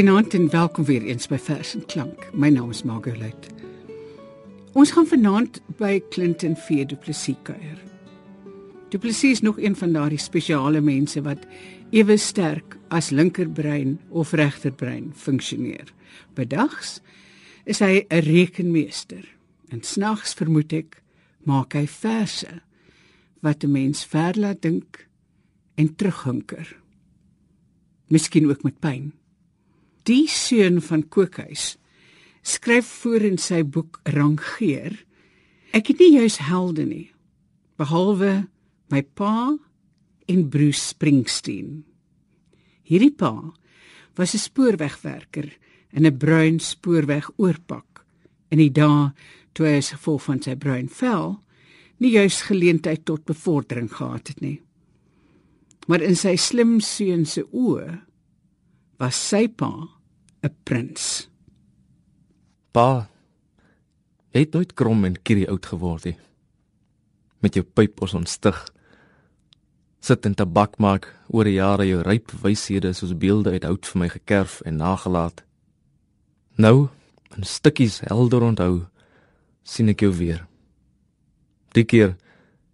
Goeienaand en welkom weer eens by Vers en Klank. My naam is Margolite. Ons gaan vanaand by Clinton V Du Plessis kuier. Du Plessis is nog een van daardie spesiale mense wat ewe sterk as linkerbrein of regterbrein funksioneer. Bedags is hy 'n rekenmeester en snags vermoed ek maak hy verse wat 'n mens ver laat dink en terughunker. Miskien ook met pyn. Die seun van Kookhuis skryf voor in sy boek Rangeer. Ek het nie juis helde nie behalwe my pa en Bruce Springsteen. Hierdie pa was 'n spoorwegwerker in 'n bruin spoorwegoorpak in die dae toe hy as gevolg van sy bruin vel nie juis geleentheid tot bevordering gehad het nie. Maar in sy slim seun se oë was sy pa 'n prins. Pa, jy het nooit krom en kierie oud geword nie. Met jou pyp ons ontstig. Sit in tabak maak oor die jare jou ryp wyshede soos beelde uit hout vir my gekerf en nagelaat. Nou, in stukkies helder onthou, sien ek jou weer. Die keer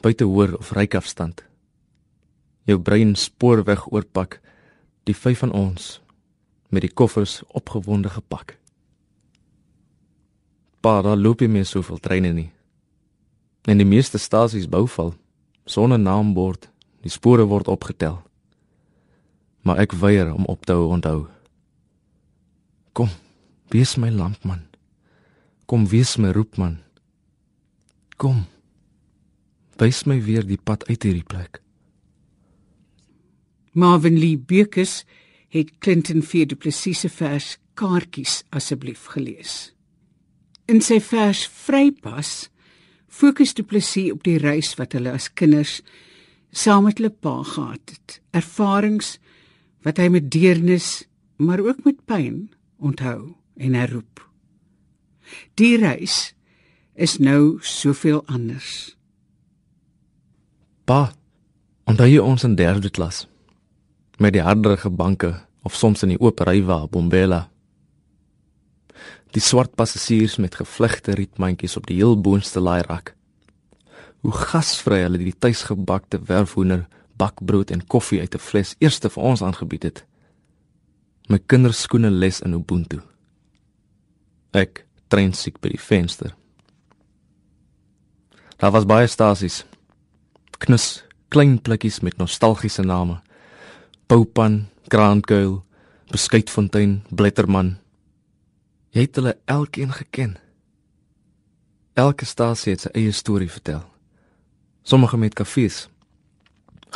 buite hoor of ryk afstand. Jou brein spoorweg oorpak, die vyf van ons met die koffers opgewonde gepak. Pa, daar loop nie meer soveel treine nie. En die meeste stasies bouval sonder naambord, die spore word opgetel. Maar ek weier om op te hou onthou. Kom, wees my lampman. Kom wees my roepman. Kom. Wys my weer die pad uit hierdie plek. Marvin Lee Beekes het Clinton V Du Plessis se vers Kaartjies asseblief gelees. In sy vers Vrypas fokus Du Plessis op die reis wat hulle as kinders saam met hulle pa gehad het. Ervarings wat hy met deernis, maar ook met pyn onthou en herroep. Die reis is nou soveel anders. Pa, onthou jy ons in derde klas? Met die harderige banke of soms in die oop rywa bombela. Die swart passasiers met gevlegte rietmandjies op die heel boonste laairak. Hoe gasvry hulle die tuisgebakte werfhoender, bakbrood en koffie uit 'n fles eerste vir ons aangebied het. My kinders skoene les in Ubuntu. Ek trein siek by die venster. Daar was baie stasies. Knus klein plekkies met nostalgiese name. Poupan, Kraankuil, Beskuitfontein, Bletterman. Jy het hulle elkeen geken. Elke stasie het sy eie storie vertel. Sommige met kafees,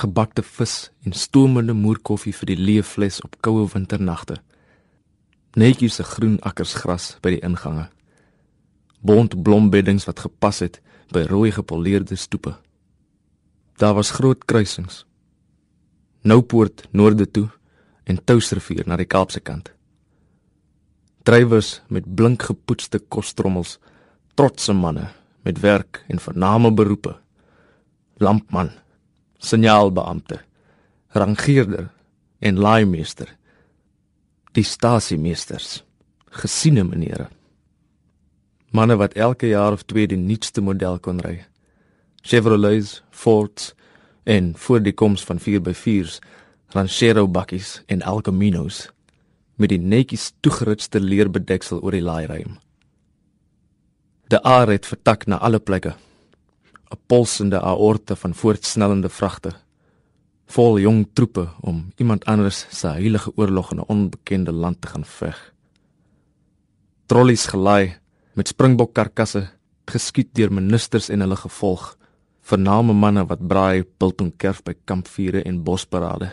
gebakte vis en stoomende moerkoffie vir die leë fles op koue winternagte. Netjies se groen akkers gras by die ingange. Bont blombeddings wat gepas het by rooi gepoleerde stoepe. Daar was groot kruisings Noupoort noorde toe en Touwsrivier na die Kaapse kant. Drywers met blink gepoetste kostrommels, trotse manne met werk en vername beroepe. Lampman, signaalbeampte, rangeerder en laaimeester. Die stasiemeesters, gesiene menere. Manne wat elke jaar of twee die nuutste model kon ry. Chevrolets, Fords, en voor die koms van 4x4s, Ranchero bakkies en El Caminos met die netjies toegerutste leerbedeksel oor die laairuim. De aar het vertak na alle plekke. 'n Pulsende aorte van voortsnellende vragte, vol jong troepe om iemand anders se heilige oorlog in 'n onbekende land te gaan veg. Trollies gelaai met springbokkarkasse geskiet deur ministers en hulle gevolg vername manne wat braai biltongkerf by kampvure en bosparade.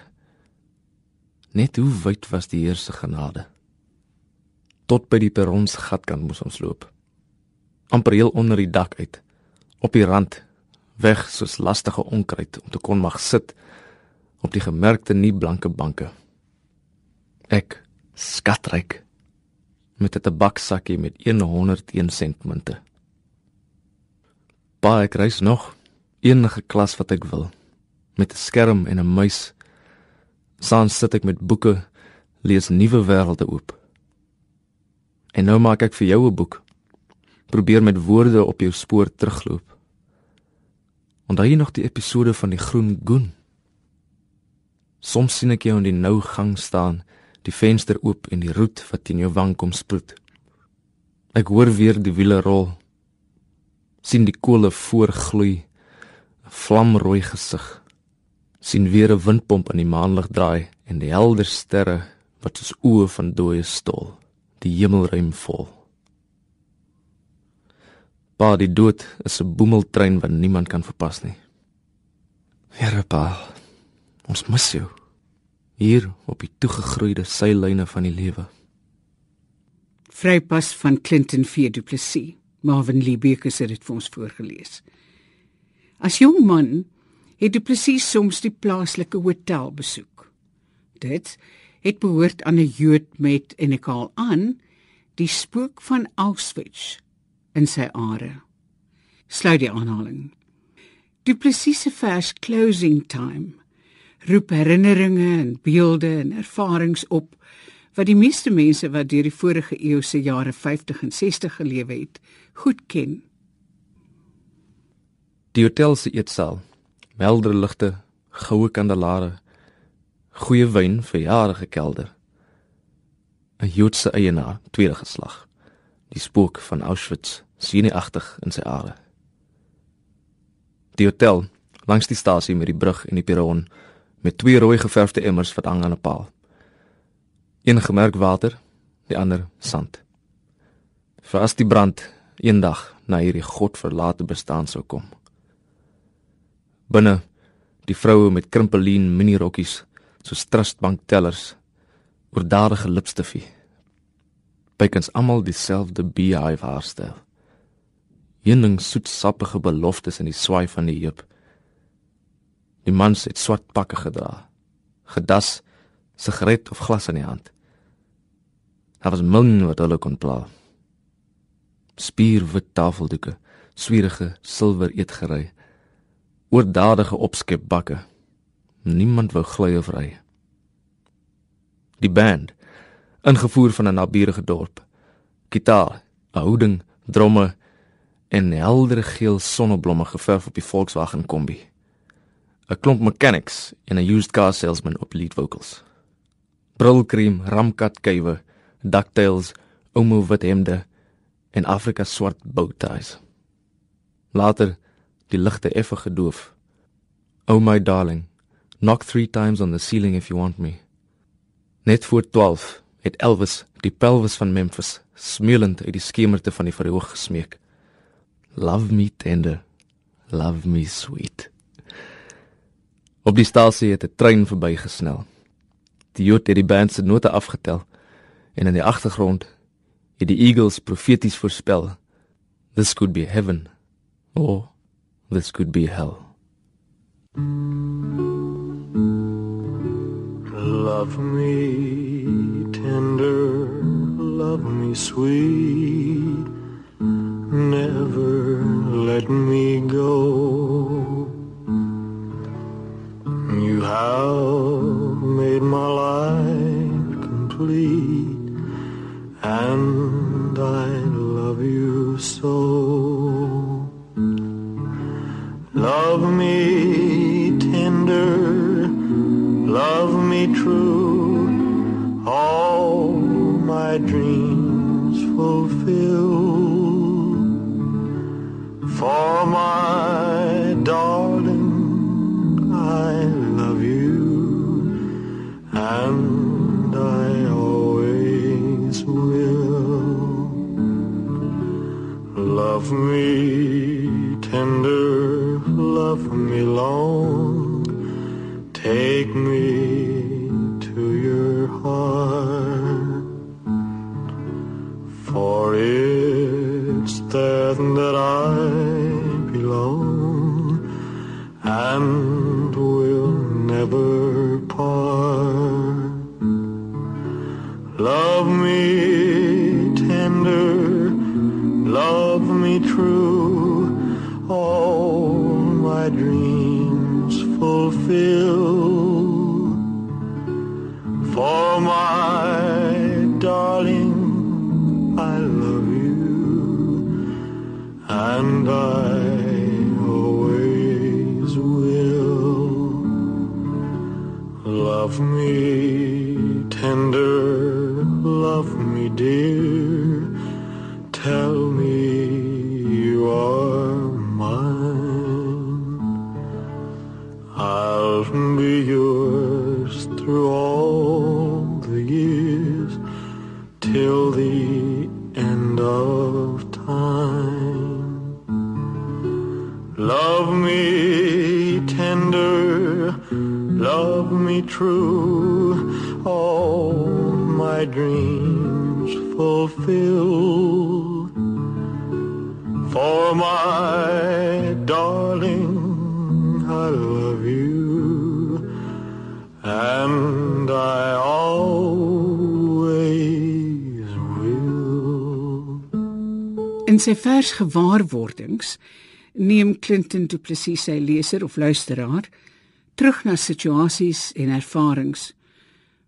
Net hoe wyd was die Heer se genade? Tot by die perrons gatkant moes ons loop. amper heel onder die dak uit, op die rand, weg soos lastige onkruid om te kon mag sit op die gemerkte nie blanke banke. Ek skatryk met 'n tabaksakkie met 101 sent munte. Baie kruis nog enige klas wat ek wil met 'n skerm en 'n muis. Saans sit ek met boeke, lees nuwe wêrelde oop. En nou maak ek vir jou 'n boek. Probeer met woorde op jou spoor terugloop. Onthou jy nog die episode van die groen goen? Soms sien ek jou in die nou gang staan, die venster oop en die roet wat teen jou wang kom sproet. Ek hoor weer die wiele rol. sien die kole voorgloei, vlamrooi gesig. sien weer 'n windpomp in die maanlig draai en die helder sterre wat soos oë van dooie stol die hemelruim vol. Pa, die dood is 'n boemeltrein wat niemand kan verpas nie. Here pa, ons mis jou hier op die toegegroeide seilyne van die lewe. Vrypas van Clinton V Du Plessis. Marvin Lee Baker het dit vir ons voorgeles. As jong man het Du Plessis soms die plaaslike hotel besoek. Dit het behoort aan 'n Jood met en ek haal aan die spook van Auschwitz in sy are. Sluit die aanhaling. Du Plessis se vers closing time roep herinneringe en beelde en ervarings op wat die meeste mense wat deur die vorige eeu se jare 50 en 60 gelewe het, goed ken. Die hotel se eetsaal, helder ligte, goue kandelare, goeie wyn vir jare gekelder. 'n Joodse eienaar, tweede geslag. Die spook van Auschwitz sien hy agtig in sy are. Die hotel langs die stasie met die brug en die perron met twee rooi geverfde emmers wat hang aan 'n paal. Een gemerk water, die ander sand. Vir as die brand eendag na hierdie godverlate bestaan sou kom. Binne die vroue met krimpelien minirokkies so trustbank tellers oordadige lipstifie. Bykans almal dieselfde beehive haarstyl. Heuning soetsappige beloftes in die swaai van die heup. Die mans het swart pakke gedra. Gedas, sigaret of glas in die hand. Daar was min wat hulle kon pla. Spierwit tafeldoeke, swierige silwer eetgerei, oordadige opskep bakke. Niemand wou gly of ry. Die band, ingevoer van 'n naburige dorp. Gitaar, 'n houding, dromme en helder geel sonneblomme geverf op die Volkswagen Kombi. 'n klomp mechanics en 'n used car salesman op lead vocals. Brilkrem, ramkat kuive, ducktails, omo wit hemde en Afrika swart bow ties. Later die ligte effe gedoof. Oh my darling, knock 3 times on the ceiling if you want me. Net voor 12 het Elvis die pelvis van Memphis smeulend uit die skemerte van die verhoog gesmeek. Love me tender, love me sweet. Op die stasie het 'n trein verbygesnel. Die Jood het die band se note afgetel en in die agtergrond het die Eagles profeties voorspel. This could be heaven or this could be hell. Love me tender, love me sweet, Come on. Me true, all my dreams fulfill. Sy vers gewaarwordings neem Clinton Du Plessis sy leser of luisteraar terug na situasies en ervarings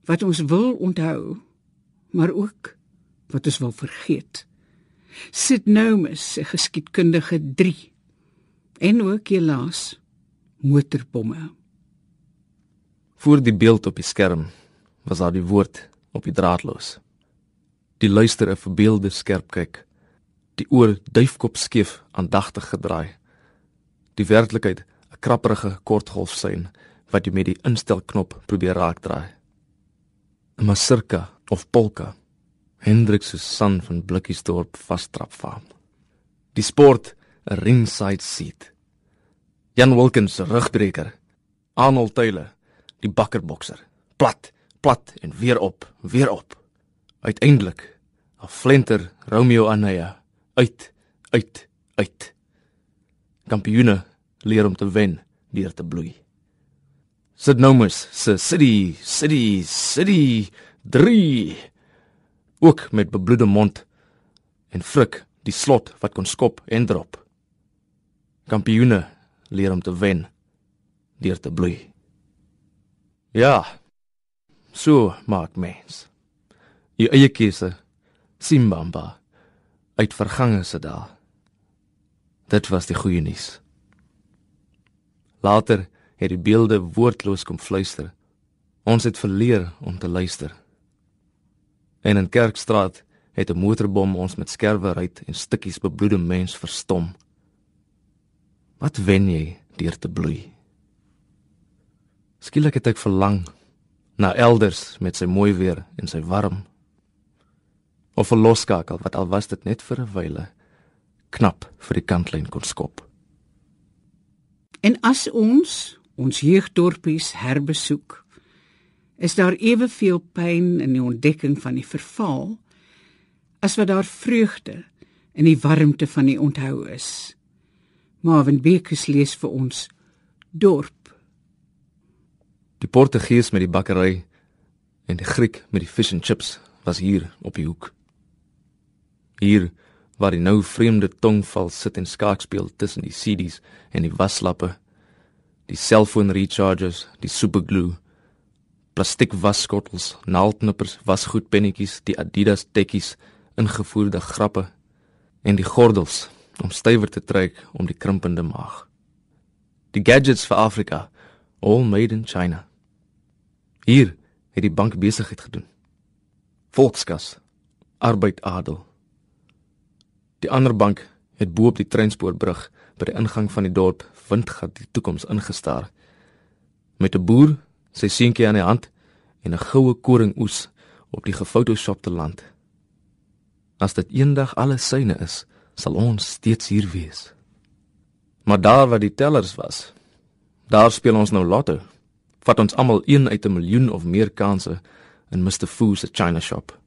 wat ons wil onthou, maar ook wat ons wil vergeet. Sid Nomus se geskiedkundige 3 en ook helaas motorbomme. Voor die beeld op die skerm was daar die woord op die draadloos. Die luister 'n verbeelde skerp kyk. Die oor duifkop skief aandagtig gedraai. Die werklikheid 'n krapperige kortgolfsein wat jy met die instelknop probeer raakdraai. 'n Masirka of polka. Hendrik se son van Blikkiesdorp vastrap farm. Die sport 'n ringside seat. Jan Wilkins se rugbreker. Arnold Taylor, die bakkerbokser. Plat, plat en weer op, weer op. Uiteindelik 'n flenter Romeo Anaya uit, uit, uit. Kampioene leer om te wen deur te bloei. Sid Nomus se City, City, City 3 ook met bebloede mond en frik die slot wat kon skop en drop. Kampioene leer om te wen deur te bloei. Ja. So maak mens. U eie keuse Simbamba uit vergange se dae. Dit was die goeie nuus. Later het die beelde woordloos kom fluister. Ons het verleer om te luister. En in Kerkstraat het 'n motorbom ons met skerwe ruit en stukkies bebloede mens verstom. Wat wen jy deur te bloei? Skielik het ek verlang na elders met sy mooi weer en sy warm. Of 'n loskakel wat al was dit net vir 'n wyle knap vir die kantlyn kon skop. En as ons ons jeugdorpies herbesoek, is daar eweveel pyn in die ontdekking van die verval as wat daar vreugde in die warmte van die onthou is. Marvin Beekes lees vir ons dorp. Die Portugees met die bakkery en die Griek met die fish and chips was hier op die hoek. Hier waar die nou vreemde tongval sit en skaak speel tussen die CD's en die waslappe, die selfoon rechargers, die superglue, plastiek wasskottels, naaldknippers, wasgoedpennetjies, die Adidas tekkies, ingevoerde grappe en die gordels om stywer te trek om die krimpende maag. Die gadgets vir Afrika, all made in China. Hier het die bank besigheid gedoen. Volkskas, arbeid adel. Die ander bank het bo op die treinspoorbrug by die ingang van die dorp windgat die toekoms ingestaar. Met 'n boer, sy seentjie aan die hand en 'n goue koringoes op die gefotoshopte land. As dit eendag alles syne is, sal ons steeds hier wees. Maar daar waar die tellers was, daar speel ons nou lotto. Vat ons almal een uit 'n miljoen of meer kansse in Mr Fu se China shop.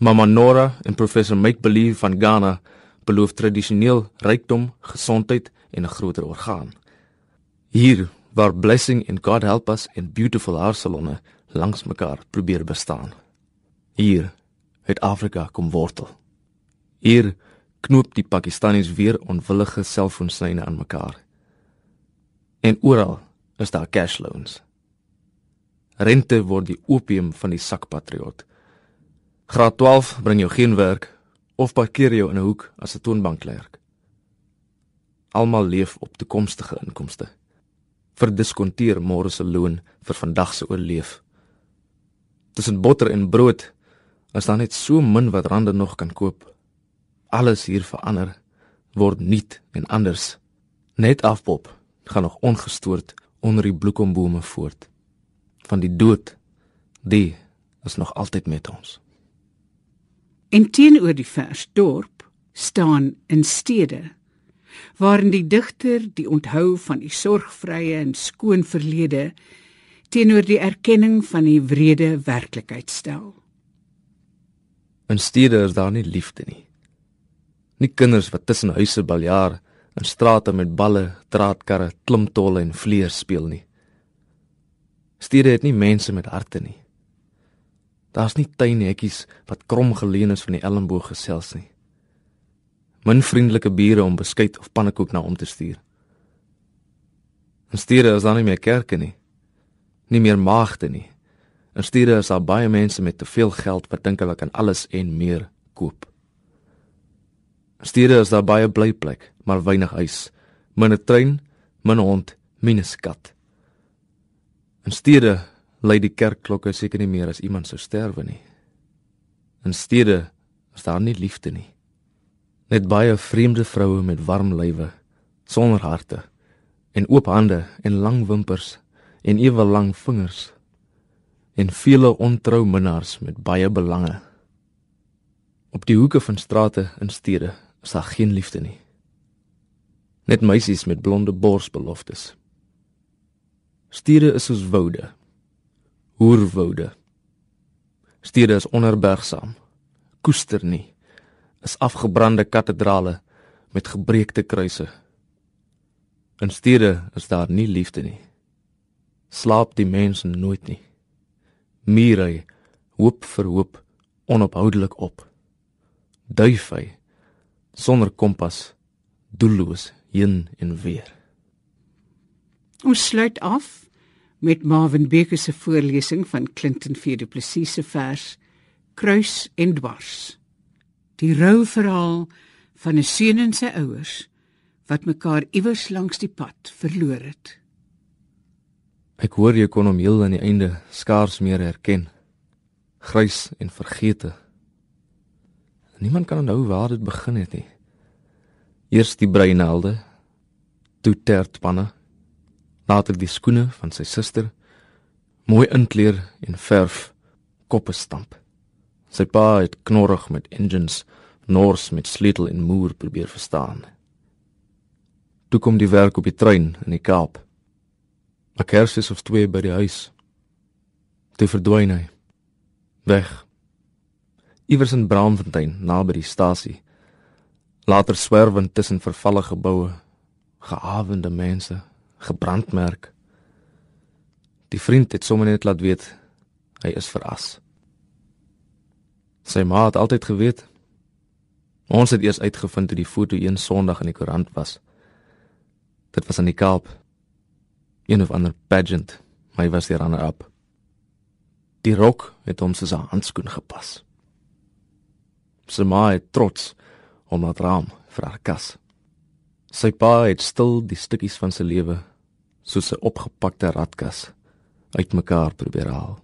Mama Nora en professor Make Believe van Ghana beloof tradisioneel rykdom, gesondheid en 'n groter orgaan. Hier waar Blessing en God Help Us en Beautiful Haarsalonne langs mekaar probeer bestaan. Hier het Afrika kom wortel. Hier knoop die Pakistaniërs weer onwillige selfoonsyne aan mekaar. En oral is daar cash loans. Rente word die opium van die sakpatriot. Graad 12 bring jou geen werk of parkeer jou in 'n hoek as 'n toonbankklerk. Almal leef op toekomstige inkomste. Verdiskonteer môre se loon vir vandag se oorleef. Tussen botter en brood is daar net so min wat rande nog kan koop. Alles hier verander word nuut en anders. Net afpop gaan nog ongestoord onder die bloekombome voort. Van die dood, die is nog altyd met ons. En teenoor die vers dorp staan in stede waarin die digter die onthou van die sorgvrye en skoon verlede teenoor die erkenning van die wrede werklikheid stel. In stede is daar nie liefde nie. Nie kinders wat tussen huise baljaar in strate met balle, draadkarre, klimtolle en vleer speel nie. Stede het nie mense met harte nie. Daar's nie tuinhekkies wat krom geleen is van die elmboog gesels nie. Min vriendelike bure om beskuit of pannekoek na om te stuur. In stede is daar nie meer kerke nie. Nie meer maagde nie. In stede is daar baie mense met te veel geld wat dink hulle kan alles en meer koop. In stede is daar baie blyplek, maar weinig huis. Min 'n trein, min 'n hond, minus kat. In stede lui die kerkklokke seker nie meer as iemand sou sterwe nie. In stede is daar nie liefde nie. Net baie vreemde vroue met warm lywe, sonder harte en oop hande en lang wimpers en ewe lang vingers en vele ontrou minnaars met baie belange. Op die hoeke van strate in stede is daar geen liefde nie. Net meisies met blonde borsbeloftes. Stede is soos woude. Hoerwoude. Stede is onherbergsaam. Koester nie. Is afgebrande katedrale met gebreekte kruise. In stede is daar nie liefde nie. Slaap die mense nooit nie. Mure hoop vir hoop onophoudelik op. Duify sonder kompas doelloos heen en weer. Ons sluit af met Marvin Becker se voorlesing van Clinton V Du Plessis se vers Kruis en dwars. Die rou verhaal van 'n seun en sy ouers wat mekaar iewers langs die pad verloor het. Ek hoor jy kon hom heel aan die einde skaars meer herken. Grys en vergete. Niemand kan onthou waar dit begin het nie. Eers die breinelde, toe tertpanne, later die skoene van sy suster, mooi inkleer en verf, koppe stamp. Sy pa het knorrig met engines, nors met sleutel en moer probeer verstaan. Toe kom die werk op die trein in die Kaap. 'n Kersis of twee by die huis. Toe verdwyn hy. Weg iewers in Braamfontein naby die stasie. Later swerwend tussen vervalle geboue, gehavende mense, gebrandmerk. Die vriend het sommer net laat weet hy is veras. Sy ma het altyd geweet. Ons het eers uitgevind toe die foto een Sondag in die koerant was. Dit was in die Kaap. Een of ander pageant, my was hier aan op. Die rok het hom soos 'n handskoen gepas. Sy ma het trots om na raam vir haar kas. Sy pa het stil die stukkies van sy lewe soos 'n opgepakte ratkas uitmekaar probeer haal.